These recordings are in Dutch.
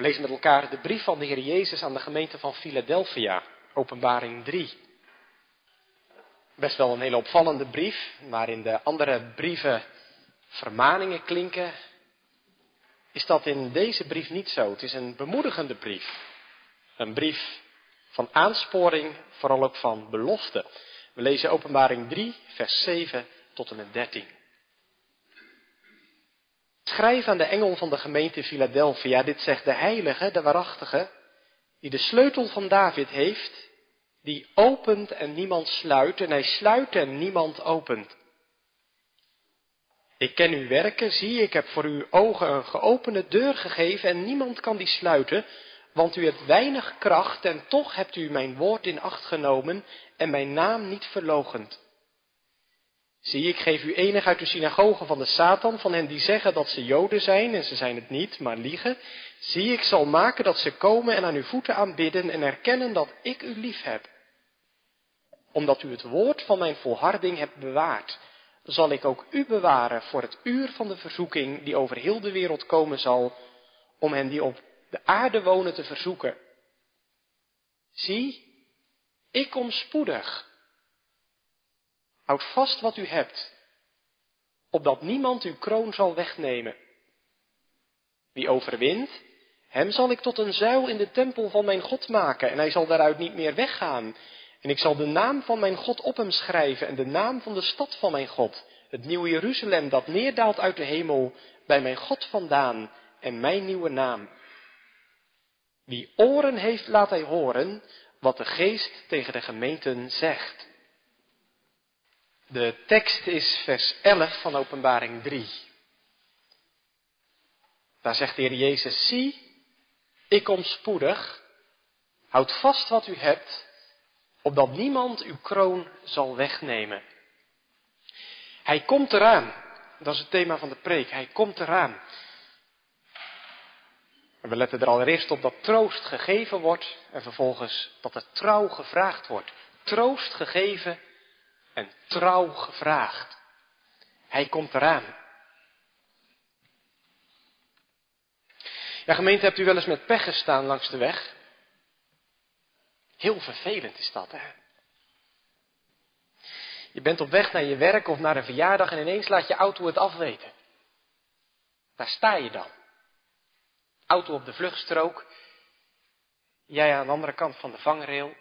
We lezen met elkaar de brief van de Heer Jezus aan de gemeente van Philadelphia, openbaring 3. Best wel een hele opvallende brief, waarin de andere brieven vermaningen klinken, is dat in deze brief niet zo. Het is een bemoedigende brief. Een brief van aansporing, vooral ook van belofte. We lezen openbaring 3, vers 7 tot en met 13. Schrijf aan de engel van de gemeente Philadelphia, dit zegt de heilige, de waarachtige, die de sleutel van David heeft, die opent en niemand sluit, en hij sluit en niemand opent. Ik ken uw werken, zie, ik heb voor uw ogen een geopende deur gegeven en niemand kan die sluiten, want u hebt weinig kracht en toch hebt u mijn woord in acht genomen en mijn naam niet verlogend. Zie, ik geef u enig uit de synagoge van de Satan, van hen die zeggen dat ze Joden zijn en ze zijn het niet, maar liegen. Zie, ik zal maken dat ze komen en aan uw voeten aanbidden en erkennen dat ik u lief heb. Omdat u het woord van mijn volharding hebt bewaard, zal ik ook u bewaren voor het uur van de verzoeking die over heel de wereld komen zal, om hen die op de aarde wonen te verzoeken. Zie, ik kom spoedig. Houd vast wat u hebt, opdat niemand uw kroon zal wegnemen. Wie overwint, hem zal ik tot een zuil in de tempel van mijn God maken, en hij zal daaruit niet meer weggaan. En ik zal de naam van mijn God op hem schrijven en de naam van de stad van mijn God, het nieuwe Jeruzalem dat neerdaalt uit de hemel, bij mijn God vandaan en mijn nieuwe naam. Wie oren heeft, laat hij horen wat de geest tegen de gemeenten zegt. De tekst is vers 11 van Openbaring 3. Daar zegt de Heer Jezus, zie, ik kom spoedig, houd vast wat u hebt, opdat niemand uw kroon zal wegnemen. Hij komt eraan, dat is het thema van de preek, hij komt eraan. En we letten er allereerst op dat troost gegeven wordt en vervolgens dat er trouw gevraagd wordt. Troost gegeven en trouw gevraagd. Hij komt eraan. Ja, gemeente, hebt u wel eens met pech gestaan langs de weg? Heel vervelend is dat, hè? Je bent op weg naar je werk of naar een verjaardag en ineens laat je auto het afweten. Daar sta je dan. Auto op de vluchtstrook. Jij aan de andere kant van de vangrail.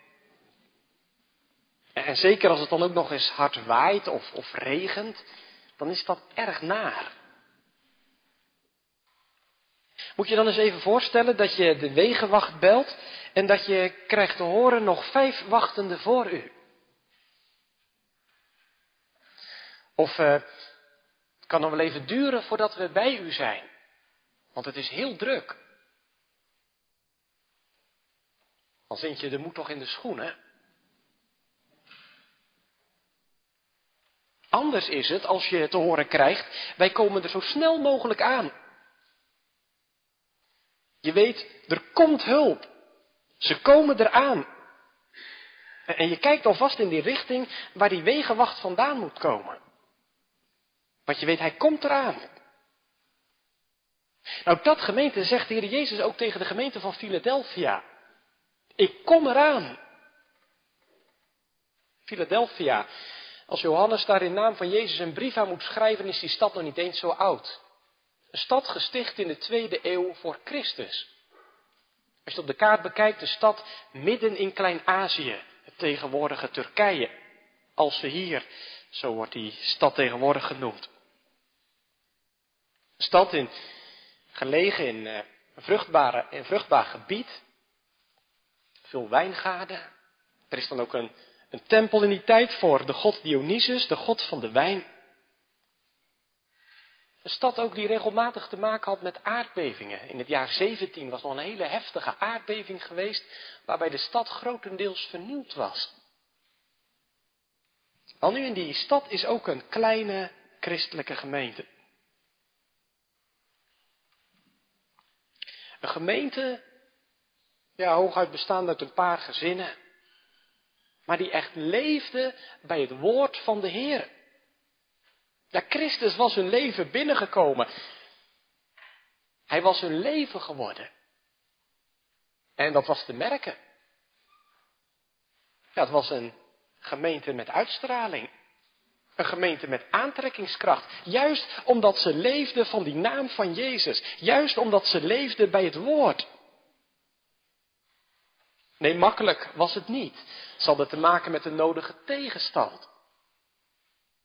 En zeker als het dan ook nog eens hard waait of, of regent, dan is dat erg naar. Moet je dan eens even voorstellen dat je de wegenwacht belt en dat je krijgt te horen nog vijf wachtenden voor u. Of uh, het kan nog wel even duren voordat we bij u zijn, want het is heel druk. Dan zit je de moed toch in de schoenen. Anders is het als je te horen krijgt, wij komen er zo snel mogelijk aan. Je weet, er komt hulp. Ze komen eraan. En je kijkt alvast in die richting waar die wegenwacht vandaan moet komen. Want je weet, hij komt eraan. Nou, dat gemeente zegt de Heer Jezus ook tegen de gemeente van Philadelphia. Ik kom eraan. Philadelphia, als Johannes daar in naam van Jezus een brief aan moet schrijven, is die stad nog niet eens zo oud. Een stad gesticht in de tweede eeuw voor Christus. Als je op de kaart bekijkt, de stad midden in Klein-Azië, het tegenwoordige Turkije. Als we hier, zo wordt die stad tegenwoordig genoemd. Een stad in, gelegen in uh, een, een vruchtbaar gebied. Veel wijngaarden. Er is dan ook een een tempel in die tijd voor de god Dionysus, de god van de wijn. Een stad ook die regelmatig te maken had met aardbevingen. In het jaar 17 was nog een hele heftige aardbeving geweest, waarbij de stad grotendeels vernield was. Al nu in die stad is ook een kleine christelijke gemeente. Een gemeente, ja, hooguit bestaande uit een paar gezinnen maar die echt leefde bij het woord van de Heer. Ja, Christus was hun leven binnengekomen. Hij was hun leven geworden. En dat was te merken. Ja, het was een gemeente met uitstraling. Een gemeente met aantrekkingskracht. Juist omdat ze leefden van die naam van Jezus. Juist omdat ze leefden bij het woord. Nee, makkelijk was het niet. Ze hadden te maken met de nodige tegenstand.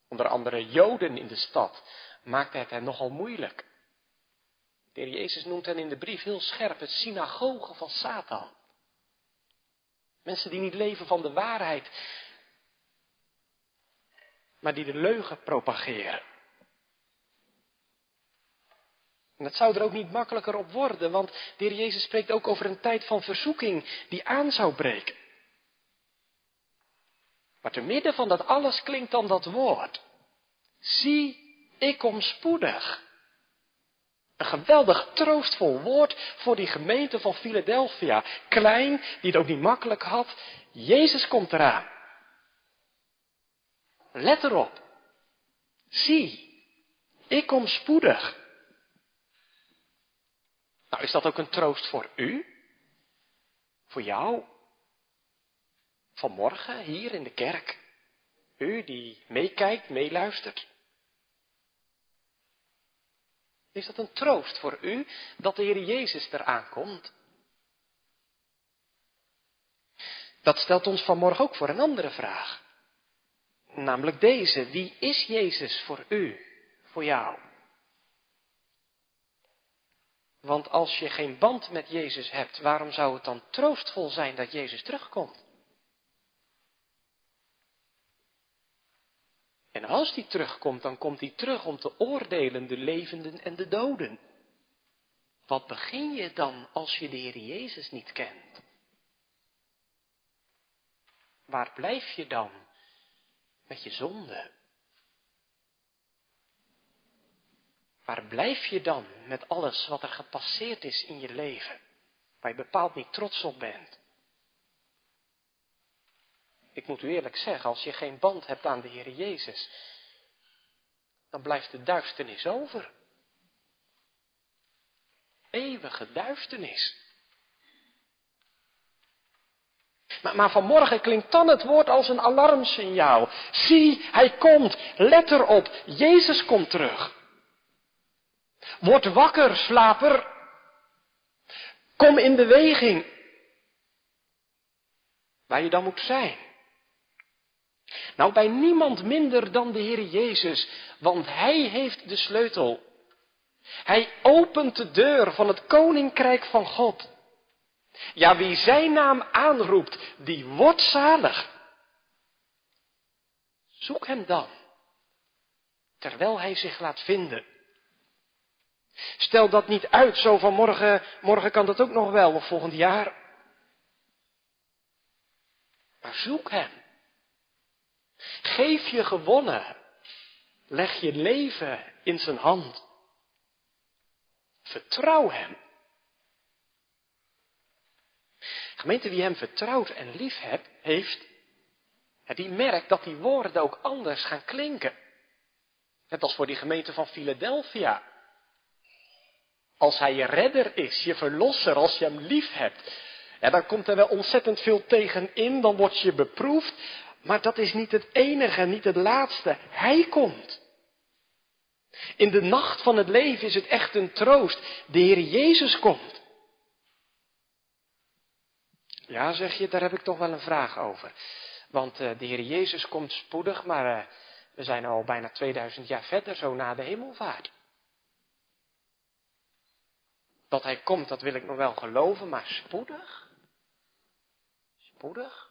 Onder andere Joden in de stad maakte het hen nogal moeilijk. De heer Jezus noemt hen in de brief heel scherp het synagoge van Satan. Mensen die niet leven van de waarheid, maar die de leugen propageren. En dat zou er ook niet makkelijker op worden, want de Heer Jezus spreekt ook over een tijd van verzoeking die aan zou breken. Maar te midden van dat alles klinkt dan dat woord. Zie, ik kom spoedig. Een geweldig troostvol woord voor die gemeente van Philadelphia. Klein, die het ook niet makkelijk had. Jezus komt eraan. Let erop. Zie, ik kom spoedig. Nou, is dat ook een troost voor u? Voor jou? Vanmorgen hier in de kerk? U die meekijkt, meeluistert? Is dat een troost voor u dat de Heer Jezus eraan komt? Dat stelt ons vanmorgen ook voor een andere vraag. Namelijk deze, wie is Jezus voor u, voor jou? Want als je geen band met Jezus hebt, waarom zou het dan troostvol zijn dat Jezus terugkomt? En als die terugkomt, dan komt hij terug om te oordelen de levenden en de doden. Wat begin je dan als je de Heer Jezus niet kent? Waar blijf je dan met je zonde? Waar blijf je dan met alles wat er gepasseerd is in je leven, waar je bepaald niet trots op bent? Ik moet u eerlijk zeggen, als je geen band hebt aan de Heer Jezus, dan blijft de duisternis over. Eeuwige duisternis. Maar, maar, vanmorgen klinkt dan het woord als een alarmsignaal. Zie, hij komt. Let erop. Jezus komt terug. Word wakker, slaper. Kom in beweging. Waar je dan moet zijn. Nou, bij niemand minder dan de Heer Jezus, want Hij heeft de sleutel. Hij opent de deur van het koninkrijk van God. Ja, wie Zijn naam aanroept, die wordt zalig. Zoek Hem dan, terwijl Hij zich laat vinden. Stel dat niet uit, zo van morgen, morgen kan dat ook nog wel, of volgend jaar. Maar zoek Hem. Geef je gewonnen. Leg je leven in zijn hand. Vertrouw hem. Gemeente wie hem vertrouwt en lief heeft, die merkt dat die woorden ook anders gaan klinken. Net als voor die gemeente van Philadelphia. Als hij je redder is, je verlosser, als je hem lief hebt, ja, dan komt er wel ontzettend veel tegen in, dan word je beproefd, maar dat is niet het enige, niet het laatste. Hij komt. In de nacht van het leven is het echt een troost. De Heer Jezus komt. Ja, zeg je, daar heb ik toch wel een vraag over. Want uh, de Heer Jezus komt spoedig, maar uh, we zijn al bijna 2000 jaar verder, zo na de hemelvaart. Dat Hij komt, dat wil ik nog wel geloven, maar spoedig? Spoedig?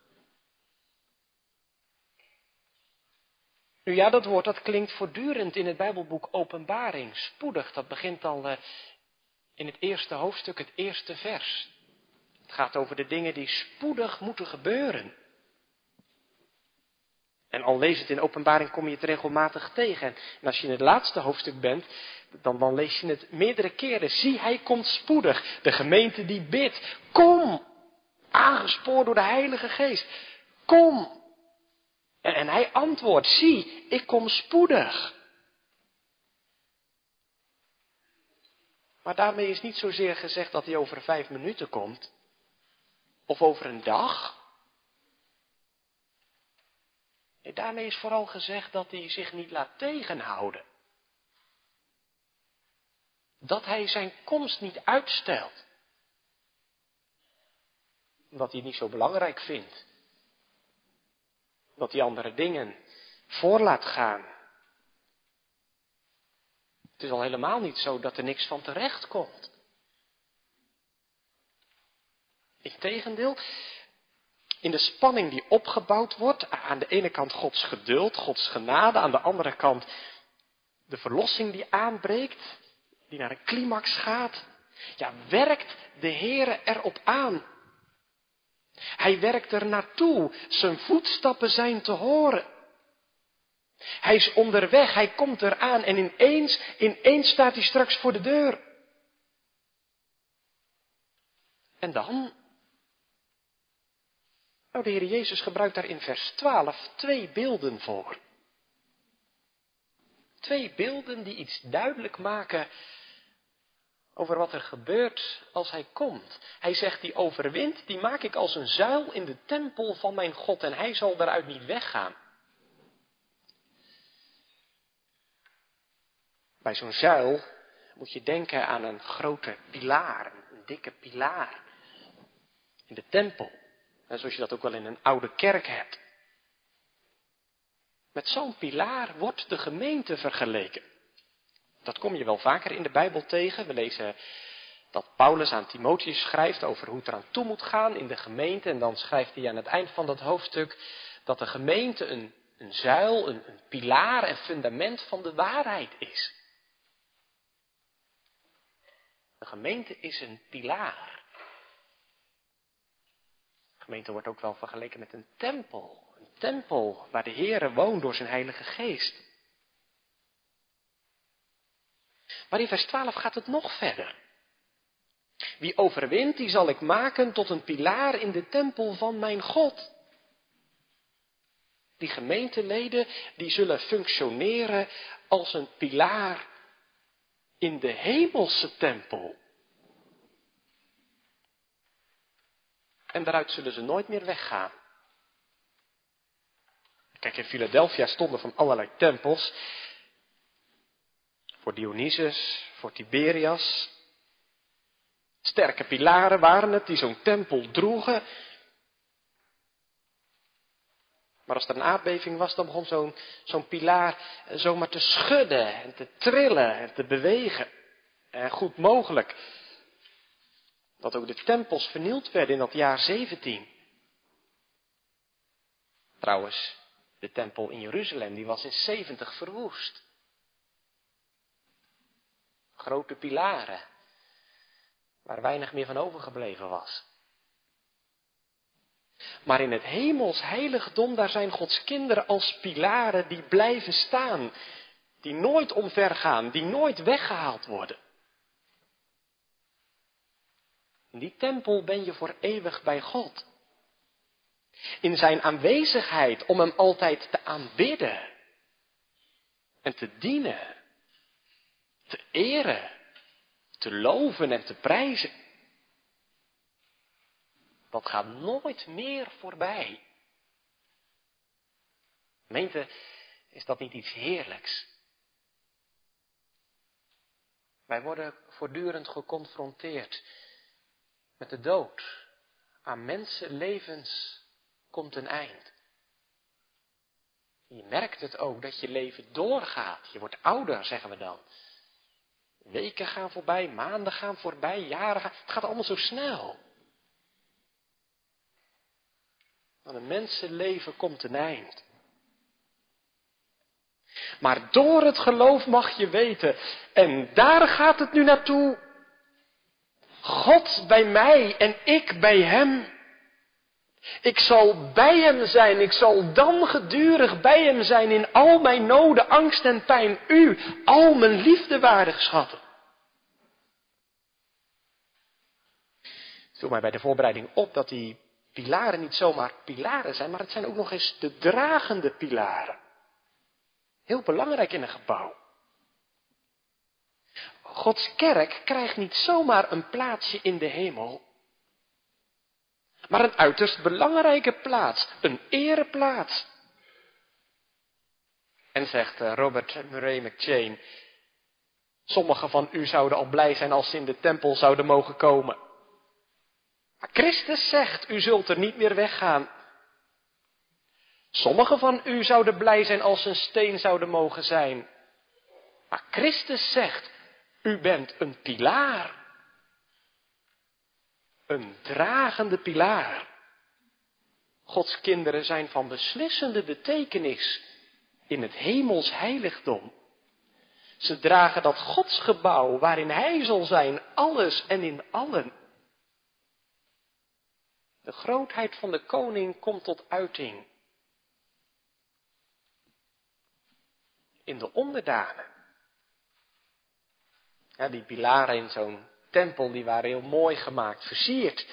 Nu ja, dat woord dat klinkt voortdurend in het Bijbelboek Openbaring. Spoedig, dat begint al uh, in het eerste hoofdstuk, het eerste vers. Het gaat over de dingen die spoedig moeten gebeuren. En al lees het in openbaring kom je het regelmatig tegen. En als je in het laatste hoofdstuk bent, dan, dan lees je het meerdere keren. Zie, hij komt spoedig. De gemeente die bidt. Kom! Aangespoord door de Heilige Geest. Kom! En, hij antwoordt, zie, ik kom spoedig. Maar daarmee is niet zozeer gezegd dat hij over vijf minuten komt. Of over een dag? daarmee is vooral gezegd dat hij zich niet laat tegenhouden. Dat hij zijn komst niet uitstelt. Omdat hij het niet zo belangrijk vindt. Dat hij andere dingen voor laat gaan. Het is al helemaal niet zo dat er niks van terecht komt. Integendeel, in de spanning die opgebouwd wordt, aan de ene kant Gods geduld, Gods genade, aan de andere kant de verlossing die aanbreekt, die naar een climax gaat, ja, werkt de Heere erop aan. Hij werkt er naartoe, zijn voetstappen zijn te horen. Hij is onderweg, hij komt eraan en ineens, ineens staat hij straks voor de deur. En dan? Nou, de Heer Jezus gebruikt daar in vers 12 twee beelden voor. Twee beelden die iets duidelijk maken over wat er gebeurt als hij komt. Hij zegt, die overwint, die maak ik als een zuil in de tempel van mijn God en hij zal daaruit niet weggaan. Bij zo'n zuil moet je denken aan een grote pilaar, een dikke pilaar in de tempel. zoals je dat ook wel in een oude kerk hebt. Met zo'n pilaar wordt de gemeente vergeleken. Dat kom je wel vaker in de Bijbel tegen. We lezen dat Paulus aan Timotheus schrijft over hoe het eraan toe moet gaan in de gemeente. En dan schrijft hij aan het eind van dat hoofdstuk dat de gemeente een, een zuil, een, een pilaar en fundament van de waarheid is. De gemeente is een pilaar. De gemeente wordt ook wel vergeleken met een tempel. Een tempel waar de Heere woont door zijn Heilige Geest. Maar in vers 12 gaat het nog verder. Wie overwint, die zal ik maken tot een pilaar in de tempel van mijn God. Die gemeenteleden, die zullen functioneren als een pilaar in de hemelse tempel. En daaruit zullen ze nooit meer weggaan. Kijk, in Philadelphia stonden van allerlei tempels. Voor Dionysus, voor Tiberias. Sterke pilaren waren het die zo'n tempel droegen. Maar als er een aardbeving was, dan begon zo'n pilaar zomaar te schudden en te trillen en te bewegen. En goed mogelijk dat ook de tempels vernield werden in dat jaar 17. Trouwens, de tempel in Jeruzalem, die was in 70 verwoest. Grote pilaren, waar weinig meer van overgebleven was. Maar in het hemels heiligdom, daar zijn Gods kinderen als pilaren die blijven staan, die nooit omvergaan, die nooit weggehaald worden. In die tempel ben je voor eeuwig bij God. In zijn aanwezigheid om hem altijd te aanbidden en te dienen, te eren, te loven en te prijzen dat gaat nooit meer voorbij. Meente, is dat niet iets heerlijks? Wij worden voortdurend geconfronteerd met de dood. Aan mensenlevens komt een eind. Je merkt het ook dat je leven doorgaat. Je wordt ouder, zeggen we dan. Weken gaan voorbij, maanden gaan voorbij, jaren gaan. Het gaat allemaal zo snel. Aan een mensenleven komt een eind. Maar door het geloof mag je weten, en daar gaat het nu naartoe. God bij mij en ik bij Hem. Ik zal bij Hem zijn, ik zal dan gedurig bij Hem zijn in al mijn noden, angst en pijn. U, al mijn liefdewaardig schatten. Viel mij bij de voorbereiding op dat die pilaren niet zomaar pilaren zijn, maar het zijn ook nog eens de dragende pilaren. Heel belangrijk in een gebouw. Gods kerk krijgt niet zomaar een plaatsje in de hemel. Maar een uiterst belangrijke plaats, een ereplaats. En zegt eh, Robert Murray McChain, sommigen van u zouden al blij zijn als ze in de tempel zouden mogen komen. Maar Christus zegt, u zult er niet meer weggaan. Sommigen van u zouden blij zijn als ze een steen zouden mogen zijn. Maar Christus zegt, u bent een pilaar. Een dragende pilaar. Gods kinderen zijn van beslissende betekenis in het hemels heiligdom. Ze dragen dat godsgebouw waarin Hij zal zijn, alles en in allen. De grootheid van de koning komt tot uiting. In de onderdanen. Ja, die pilaren in zo'n tempel, die waren heel mooi gemaakt, versierd.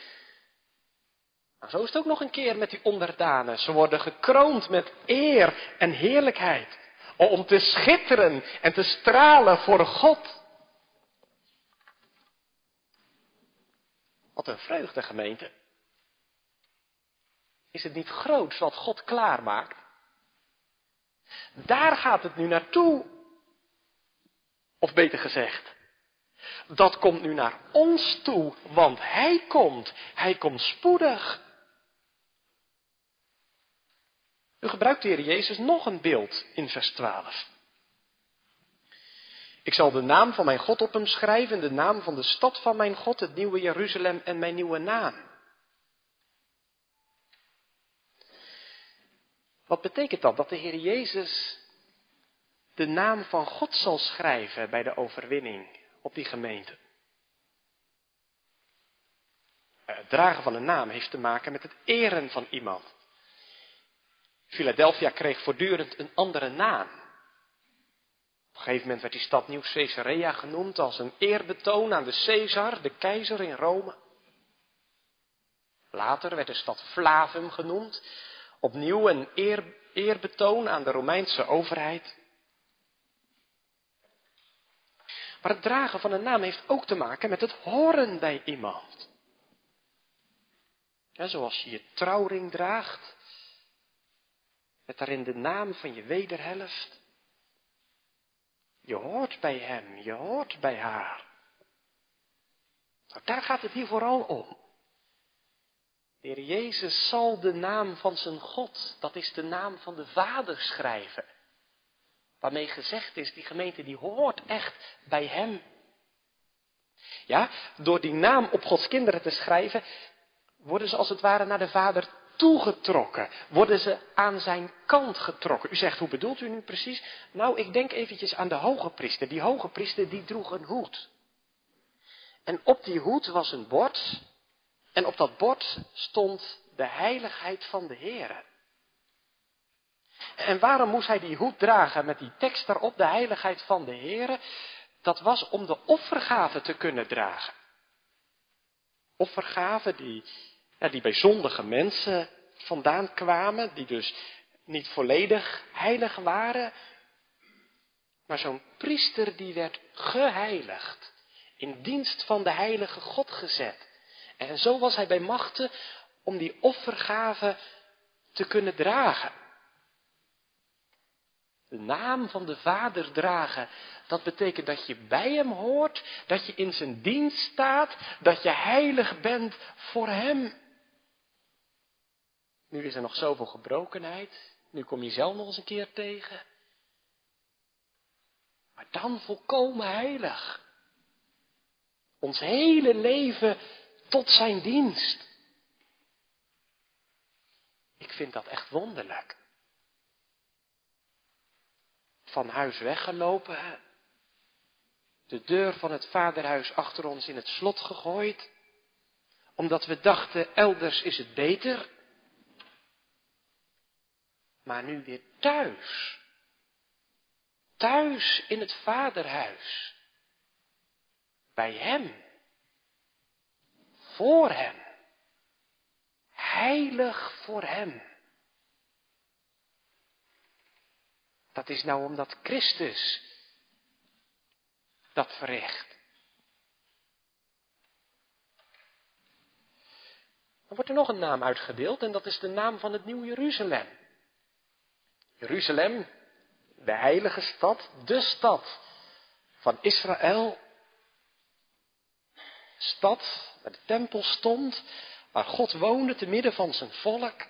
Maar zo is het ook nog een keer met die onderdanen. Ze worden gekroond met eer en heerlijkheid. Om te schitteren en te stralen voor God. Wat een vreugde, gemeente. Is het niet groot wat God klaarmaakt? Daar gaat het nu naartoe. Of beter gezegd, dat komt nu naar ons toe, want Hij komt. Hij komt spoedig. U gebruikt de Heer Jezus nog een beeld in vers 12. Ik zal de naam van mijn God op hem schrijven, de naam van de stad van mijn God, het nieuwe Jeruzalem en mijn nieuwe naam. Wat betekent dat? Dat de Heer Jezus de naam van God zal schrijven bij de overwinning op die gemeente. Eh, het dragen van een naam heeft te maken met het eren van iemand. Philadelphia kreeg voortdurend een andere naam. Op een gegeven moment werd die stad Nieuw Caesarea genoemd als een eerbetoon aan de Caesar, de keizer in Rome. Later werd de stad Flavum genoemd, opnieuw een eer, eerbetoon aan de Romeinse overheid. Maar het dragen van een naam heeft ook te maken met het horen bij iemand. zoals je je trouwring draagt, met daarin de naam van je wederhelft. Je hoort bij hem, je hoort bij haar. Nou, daar gaat het hier vooral om. De Heer Jezus zal de naam van zijn God, dat is de naam van de Vader, schrijven. Waarmee gezegd is, die gemeente die hoort echt bij hem. Ja, door die naam op Gods kinderen te schrijven, worden ze als het ware naar de Vader toegetrokken. Worden ze aan zijn kant getrokken. U zegt, hoe bedoelt u nu precies? Nou, ik denk eventjes aan de hoge priester. Die hoge priester die droeg een hoed. En op die hoed was een bord. En op dat bord stond de heiligheid van de Heer. En waarom moest hij die hoed dragen met die tekst erop, de heiligheid van de Heer? Dat was om de offergave te kunnen dragen. Offergaven die, ja, die bij zondige mensen vandaan kwamen, die dus niet volledig heilig waren. Maar zo'n priester die werd geheiligd, in dienst van de heilige God gezet. En zo was hij bij machten om die offergave te kunnen dragen de naam van de Vader dragen. Dat betekent dat je bij Hem hoort, dat je in Zijn dienst staat, dat je heilig bent voor Hem. Nu is er nog zoveel gebrokenheid, nu kom je zelf nog eens een keer tegen. Maar dan volkomen heilig. Ons hele leven tot Zijn dienst. Ik vind dat echt wonderlijk van huis weggelopen. De deur van het vaderhuis achter ons in het slot gegooid. Omdat we dachten, elders is het beter. Maar nu weer thuis. Thuis in het vaderhuis. Bij hem. Voor hem. Heilig voor hem. Dat is nou omdat Christus dat verricht. Dan wordt er nog een naam uitgedeeld en dat is de naam van het Nieuw Jeruzalem. Jeruzalem, de heilige stad, de stad van Israël. Stad waar de tempel stond, waar God woonde te midden van zijn volk.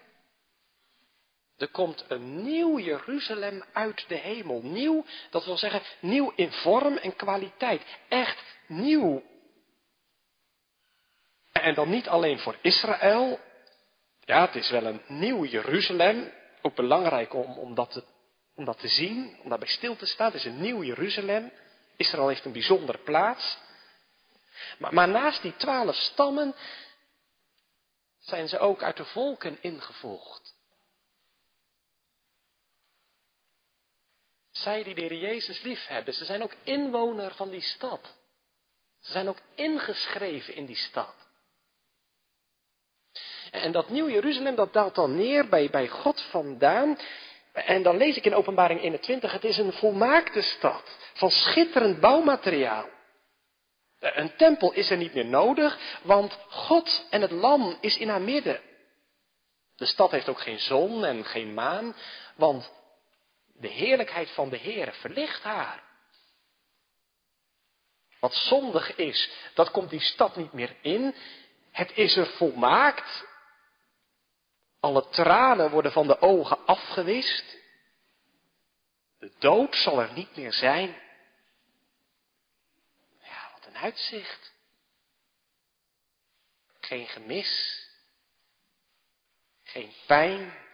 Er komt een nieuw Jeruzalem uit de hemel. Nieuw, dat wil zeggen nieuw in vorm en kwaliteit. Echt nieuw. En dan niet alleen voor Israël. Ja, het is wel een nieuw Jeruzalem. Ook belangrijk om, om, dat, te, om dat te zien, om daarbij stil te staan. Het is een nieuw Jeruzalem. Israël heeft een bijzondere plaats. Maar, maar naast die twaalf stammen zijn ze ook uit de volken ingevolgd. Zij die de Heer Jezus lief hebben, ze zijn ook inwoner van die stad. Ze zijn ook ingeschreven in die stad. En dat Nieuw Jeruzalem, dat daalt dan neer bij, bij God vandaan. En dan lees ik in Openbaring 21, het is een volmaakte stad van schitterend bouwmateriaal. Een tempel is er niet meer nodig, want God en het lam is in haar midden. De stad heeft ook geen zon en geen maan, want de heerlijkheid van de Heer verlicht haar. Wat zondig is, dat komt die stad niet meer in. Het is er volmaakt. Alle tranen worden van de ogen afgewist. De dood zal er niet meer zijn. Ja, wat een uitzicht. Geen gemis. Geen pijn.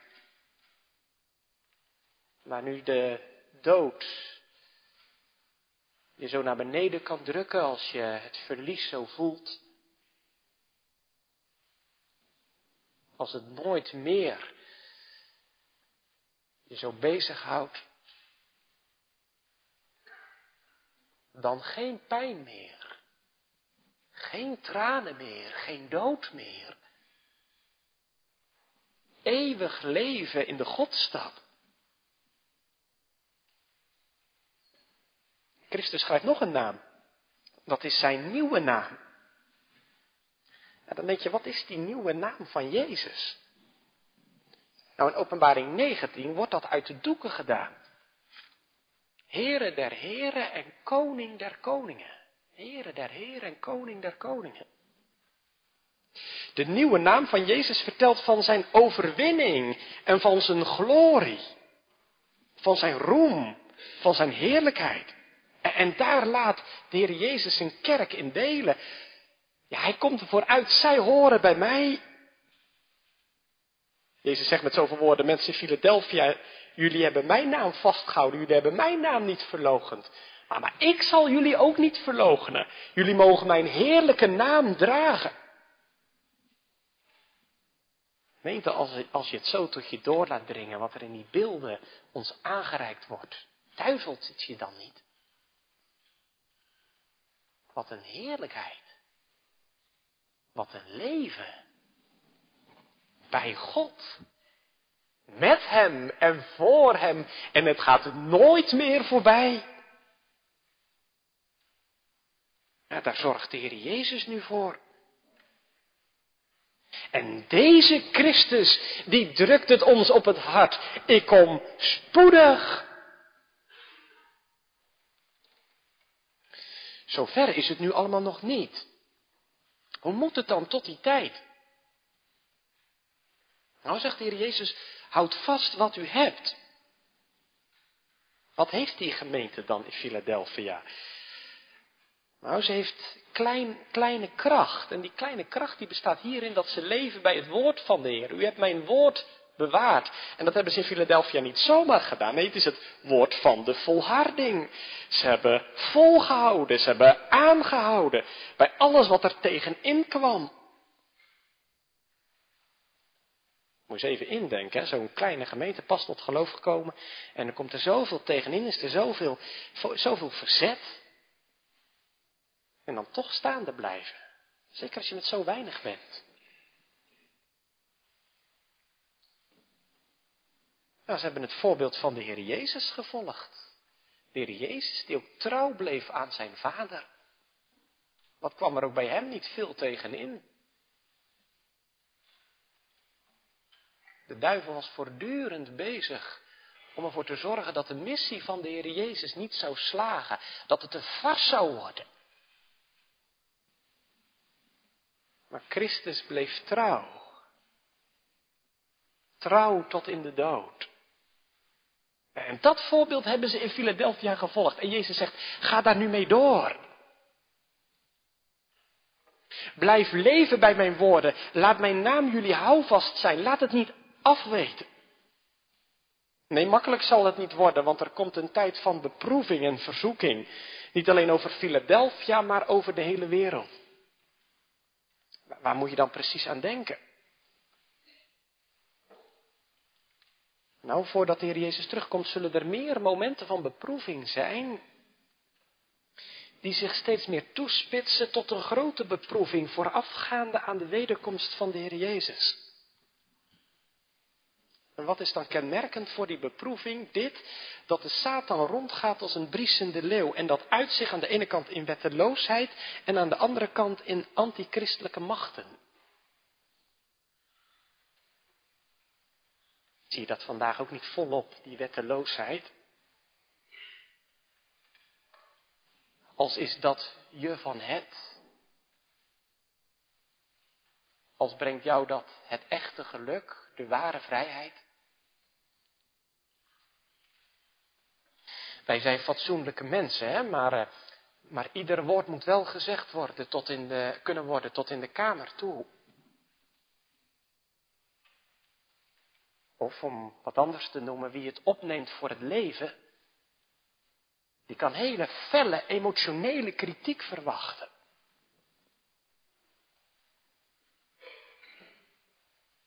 Maar nu de dood je zo naar beneden kan drukken als je het verlies zo voelt. Als het nooit meer je zo bezighoudt. Dan geen pijn meer. Geen tranen meer, geen dood meer. Eeuwig leven in de Godstad. Christus schrijft nog een naam. Dat is zijn nieuwe naam. En dan denk je, wat is die nieuwe naam van Jezus? Nou, in openbaring 19 wordt dat uit de doeken gedaan. Here der heren en koning der koningen. Here der heren en koning der koningen. De nieuwe naam van Jezus vertelt van zijn overwinning en van zijn glorie. Van zijn roem, van zijn heerlijkheid. En daar laat de Heer Jezus zijn kerk in delen. Ja, hij komt ervoor uit, zij horen bij mij. Jezus zegt met zoveel woorden, mensen in Philadelphia, jullie hebben mijn naam vastgehouden, jullie hebben mijn naam niet verlogend. Maar, maar ik zal jullie ook niet verlogenen. Jullie mogen mijn heerlijke naam dragen. Gemeente, als, als je het zo tot je door laat dringen, wat er in die beelden ons aangereikt wordt, duivelt het je dan niet? Wat een heerlijkheid. Wat een leven. Bij God. Met Hem en voor Hem. En het gaat nooit meer voorbij. Daar zorgt de Heer Jezus nu voor. En deze Christus, die drukt het ons op het hart. Ik kom spoedig. Zover is het nu allemaal nog niet. Hoe moet het dan tot die tijd? Nou, zegt de Heer Jezus, houd vast wat u hebt. Wat heeft die gemeente dan in Philadelphia? Nou, ze heeft klein, kleine kracht. En die kleine kracht die bestaat hierin dat ze leven bij het woord van de Heer. U hebt mijn woord bewaard. En dat hebben ze in Philadelphia niet zomaar gedaan. Nee, het is het woord van de volharding. Ze hebben volgehouden, ze hebben aangehouden bij alles wat er tegenin kwam. Moet je eens even indenken, zo'n kleine gemeente pas tot geloof gekomen en er komt er zoveel tegenin, is er zoveel, zoveel verzet. En dan toch staande blijven. Zeker als je met zo weinig bent. Nou, ze hebben het voorbeeld van de Heer Jezus gevolgd. De Heer Jezus die ook trouw bleef aan zijn vader. Wat kwam er ook bij hem niet veel tegenin. De duivel was voortdurend bezig om ervoor te zorgen dat de missie van de Heer Jezus niet zou slagen, dat het een vars zou worden. Maar Christus bleef trouw. Trouw tot in de dood. En dat voorbeeld hebben ze in Philadelphia gevolgd. En Jezus zegt, ga daar nu mee door. Blijf leven bij mijn woorden. Laat mijn naam jullie houvast zijn. Laat het niet afweten. Nee, makkelijk zal het niet worden, want er komt een tijd van beproeving en verzoeking. Niet alleen over Philadelphia, maar over de hele wereld. Waar moet je dan precies aan denken? Nou, voordat de Heer Jezus terugkomt, zullen er meer momenten van beproeving zijn, die zich steeds meer toespitsen tot een grote beproeving voorafgaande aan de wederkomst van de Heer Jezus. En wat is dan kenmerkend voor die beproeving? Dit, dat de Satan rondgaat als een briesende leeuw. En dat uit zich aan de ene kant in wetteloosheid en aan de andere kant in antichristelijke machten. Zie je dat vandaag ook niet volop, die wetteloosheid? Als is dat je van het? Als brengt jou dat het echte geluk, de ware vrijheid? Wij zijn fatsoenlijke mensen, hè? Maar, uh, maar ieder woord moet wel gezegd worden, tot in de, kunnen worden tot in de kamer toe. Of om wat anders te noemen, wie het opneemt voor het leven, die kan hele felle emotionele kritiek verwachten.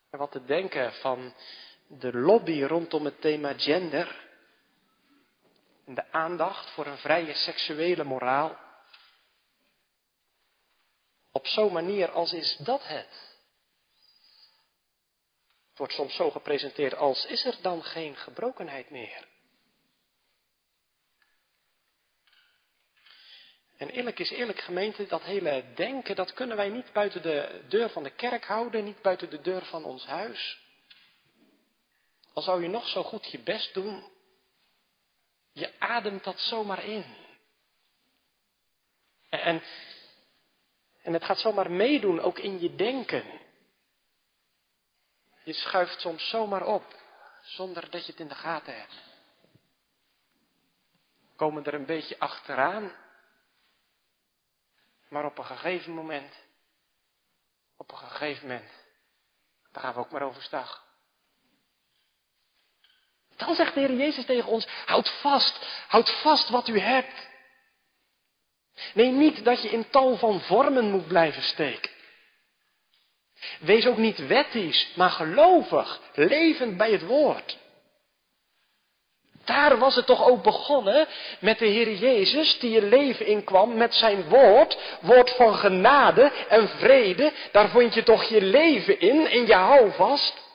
En wat te denken van de lobby rondom het thema gender en de aandacht voor een vrije seksuele moraal. Op zo'n manier als is dat het. Wordt soms zo gepresenteerd als is er dan geen gebrokenheid meer. En eerlijk is eerlijk gemeente, dat hele denken, dat kunnen wij niet buiten de deur van de kerk houden, niet buiten de deur van ons huis. Al zou je nog zo goed je best doen, je ademt dat zomaar in. En, en het gaat zomaar meedoen, ook in je denken. Je schuift soms zomaar op, zonder dat je het in de gaten hebt. Komen er een beetje achteraan. Maar op een gegeven moment, op een gegeven moment, daar gaan we ook maar overstag. Dan zegt de Heer Jezus tegen ons, houd vast, houd vast wat u hebt. Nee, niet dat je in tal van vormen moet blijven steken. Wees ook niet wettisch, maar gelovig, levend bij het woord. Daar was het toch ook begonnen met de Heer Jezus die je leven inkwam met zijn woord, woord van genade en vrede. Daar vond je toch je leven in en je houvast.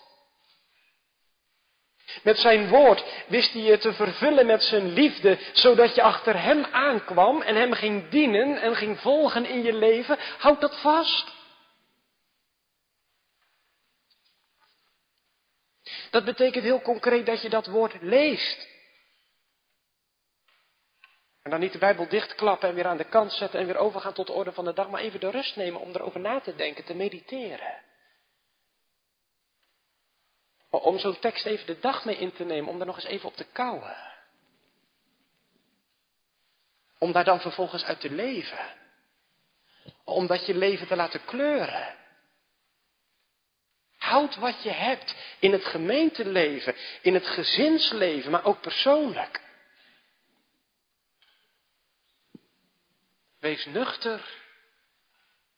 Met zijn woord wist hij je te vervullen met zijn liefde, zodat je achter hem aankwam en hem ging dienen en ging volgen in je leven. Houd dat vast. Dat betekent heel concreet dat je dat woord leest. En dan niet de Bijbel dichtklappen en weer aan de kant zetten en weer overgaan tot de orde van de dag, maar even de rust nemen om erover na te denken, te mediteren. Om zo'n tekst even de dag mee in te nemen, om daar nog eens even op te kouwen. Om daar dan vervolgens uit te leven. Om dat je leven te laten kleuren. Houd wat je hebt in het gemeenteleven, in het gezinsleven, maar ook persoonlijk. Wees nuchter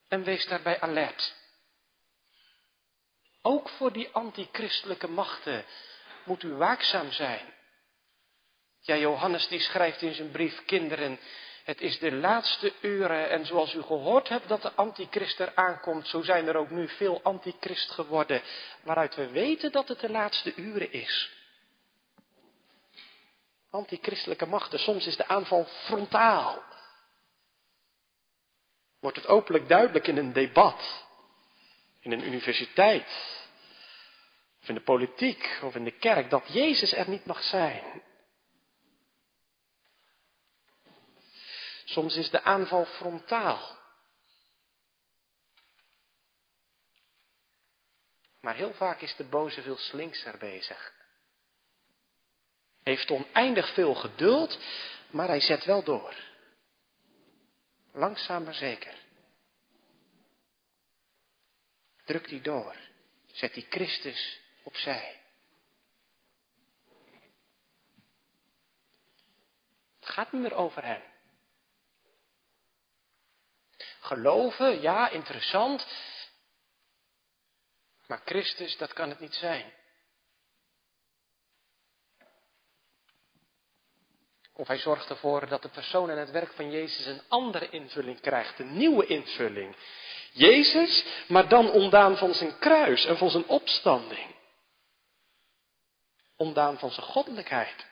en wees daarbij alert. Ook voor die antichristelijke machten moet u waakzaam zijn. Ja, Johannes die schrijft in zijn brief, kinderen, het is de laatste uren en zoals u gehoord hebt dat de antichrist er aankomt, zo zijn er ook nu veel antichrist geworden, waaruit we weten dat het de laatste uren is. Antichristelijke machten, soms is de aanval frontaal. Wordt het openlijk duidelijk in een debat, in een universiteit, of in de politiek, of in de kerk, dat Jezus er niet mag zijn. Soms is de aanval frontaal. Maar heel vaak is de boze veel slinkser bezig. Heeft oneindig veel geduld, maar hij zet wel door. Langzaam maar zeker. Drukt hij door. Zet hij Christus opzij. Het gaat niet meer over hem. Geloven, ja, interessant. Maar Christus, dat kan het niet zijn. Of hij zorgt ervoor dat de persoon en het werk van Jezus een andere invulling krijgt, een nieuwe invulling. Jezus, maar dan ontdaan van zijn kruis en van zijn opstanding. Ontdaan van zijn goddelijkheid.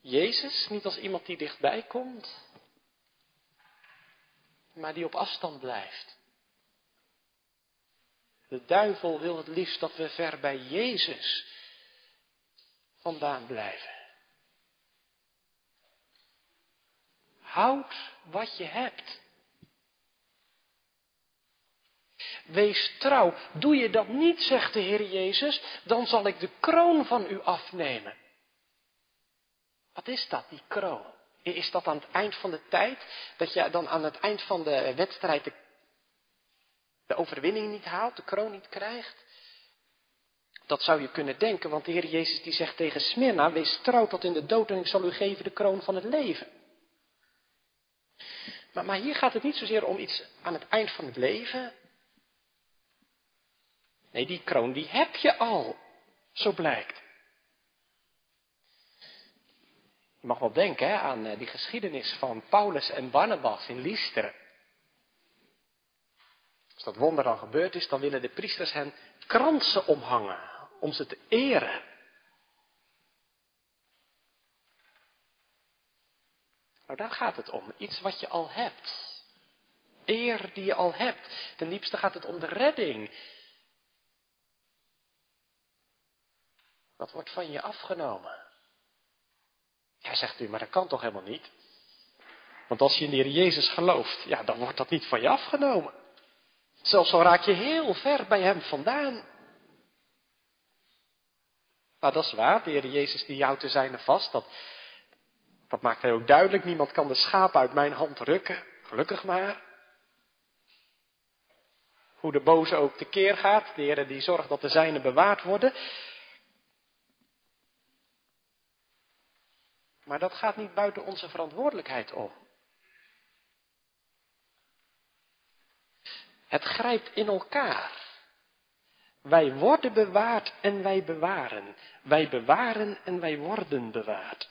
Jezus niet als iemand die dichtbij komt, maar die op afstand blijft. De duivel wil het liefst dat we ver bij Jezus vandaan blijven. Houd wat je hebt. Wees trouw. Doe je dat niet, zegt de Heer Jezus, dan zal ik de kroon van u afnemen. Wat is dat, die kroon? Is dat aan het eind van de tijd? Dat je dan aan het eind van de wedstrijd de, de overwinning niet haalt, de kroon niet krijgt? Dat zou je kunnen denken, want de Heer Jezus die zegt tegen Smyrna, wees trouw tot in de dood en ik zal u geven de kroon van het leven. Maar, maar hier gaat het niet zozeer om iets aan het eind van het leven. Nee, die kroon die heb je al, zo blijkt. Je mag wel denken hè, aan eh, die geschiedenis van Paulus en Barnabas in Lystra. Als dat wonder dan gebeurd is, dan willen de priesters hen kransen omhangen om ze te eren. Nou, daar gaat het om. Iets wat je al hebt. Eer die je al hebt. Ten diepste gaat het om de redding. Dat wordt van je afgenomen. Ja, zegt u, maar dat kan toch helemaal niet? Want als je in de Heer Jezus gelooft, ja, dan wordt dat niet van je afgenomen. Zelfs al raak je heel ver bij Hem vandaan. Nou, dat is waar. De Heer Jezus die jou te zijne vast. Dat, dat maakt hij ook duidelijk. Niemand kan de schapen uit mijn hand rukken. Gelukkig maar. Hoe de boze ook tekeer gaat. De Heer die zorgt dat de zijnen bewaard worden. Maar dat gaat niet buiten onze verantwoordelijkheid om. Het grijpt in elkaar. Wij worden bewaard en wij bewaren. Wij bewaren en wij worden bewaard.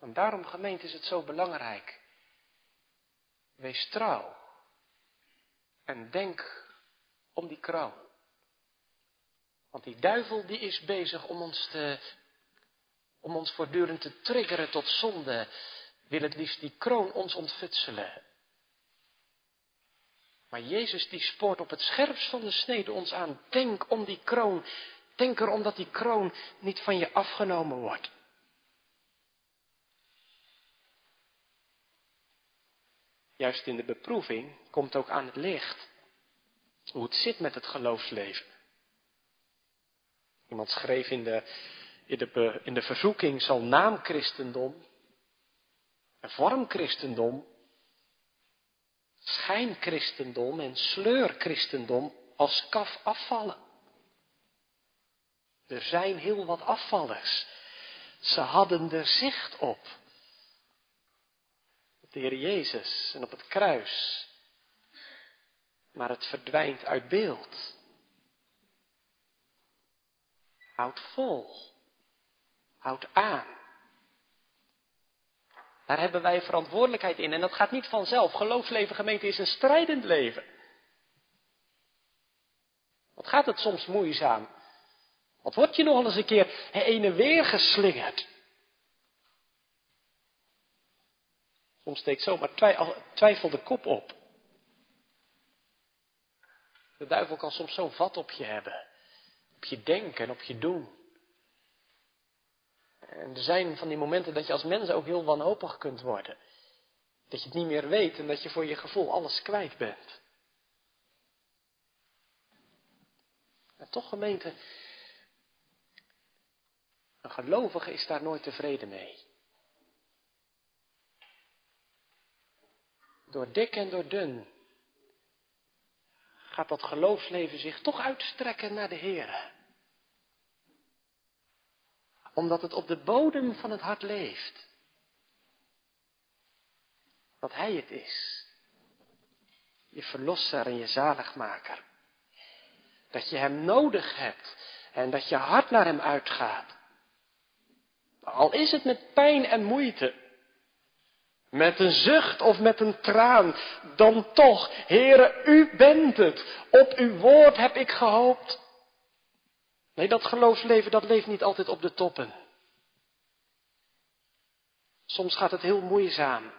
En daarom, gemeente, is het zo belangrijk. Wees trouw. En denk om die kroon. Want die duivel die is bezig om ons te, om ons voortdurend te triggeren tot zonde. Wil het liefst die kroon ons ontfutselen. Maar Jezus die spoort op het scherpst van de snede ons aan. Denk om die kroon. Denk erom dat die kroon niet van je afgenomen wordt. Juist in de beproeving komt ook aan het licht hoe het zit met het geloofsleven. Iemand schreef in de, in de, in de verzoeking zal naamchristendom en vormchristendom schijnchristendom en sleurchristendom als kaf afvallen. Er zijn heel wat afvallers. Ze hadden er zicht op. Op de Heer Jezus en op het kruis. Maar het verdwijnt uit beeld. Houd vol. Houd aan. Daar hebben wij verantwoordelijkheid in. En dat gaat niet vanzelf. Geloofsleven gemeente is een strijdend leven. Wat gaat het soms moeizaam? Wat word je nogal eens een keer heen en weer geslingerd? Soms steekt zomaar twijfel de kop op. De duivel kan soms zo'n vat op je hebben. Op je denken en op je doen. En er zijn van die momenten dat je als mens ook heel wanhopig kunt worden. Dat je het niet meer weet en dat je voor je gevoel alles kwijt bent. En toch gemeente, een gelovige is daar nooit tevreden mee. Door dik en door dun gaat dat geloofsleven zich toch uitstrekken naar de Heer. Omdat het op de bodem van het hart leeft. Dat Hij het is. Je verlosser en je zaligmaker. Dat je Hem nodig hebt en dat je hart naar Hem uitgaat. Al is het met pijn en moeite. Met een zucht of met een traan, dan toch, Heere, u bent het. Op uw woord heb ik gehoopt. Nee, dat geloofsleven, dat leeft niet altijd op de toppen. Soms gaat het heel moeizaam.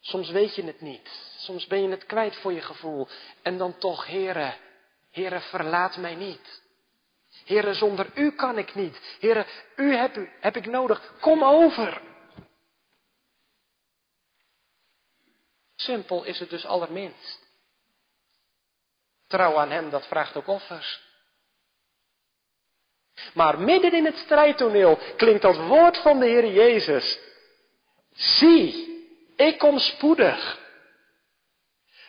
Soms weet je het niet. Soms ben je het kwijt voor je gevoel. En dan toch, Heere, Heere, verlaat mij niet. Heere, zonder u kan ik niet. Heere, u heb, u heb ik nodig. Kom over. Simpel is het dus allerminst. Trouw aan Hem, dat vraagt ook offers. Maar midden in het strijdtoneel klinkt dat woord van de Heer Jezus. Zie, ik kom spoedig.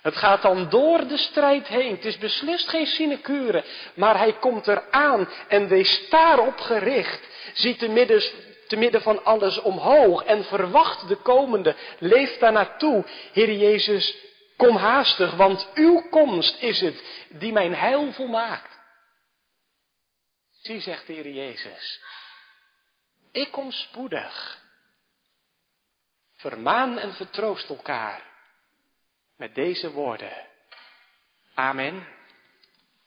Het gaat dan door de strijd heen. Het is beslist geen sinecure, maar hij komt eraan en wees daarop gericht. Ziet de te midden van alles omhoog en verwacht de komende. Leef daar naartoe. Heer Jezus, kom haastig, want uw komst is het die mijn heil volmaakt. Zie, zegt de Heer Jezus, ik kom spoedig. Vermaan en vertroost elkaar met deze woorden. Amen.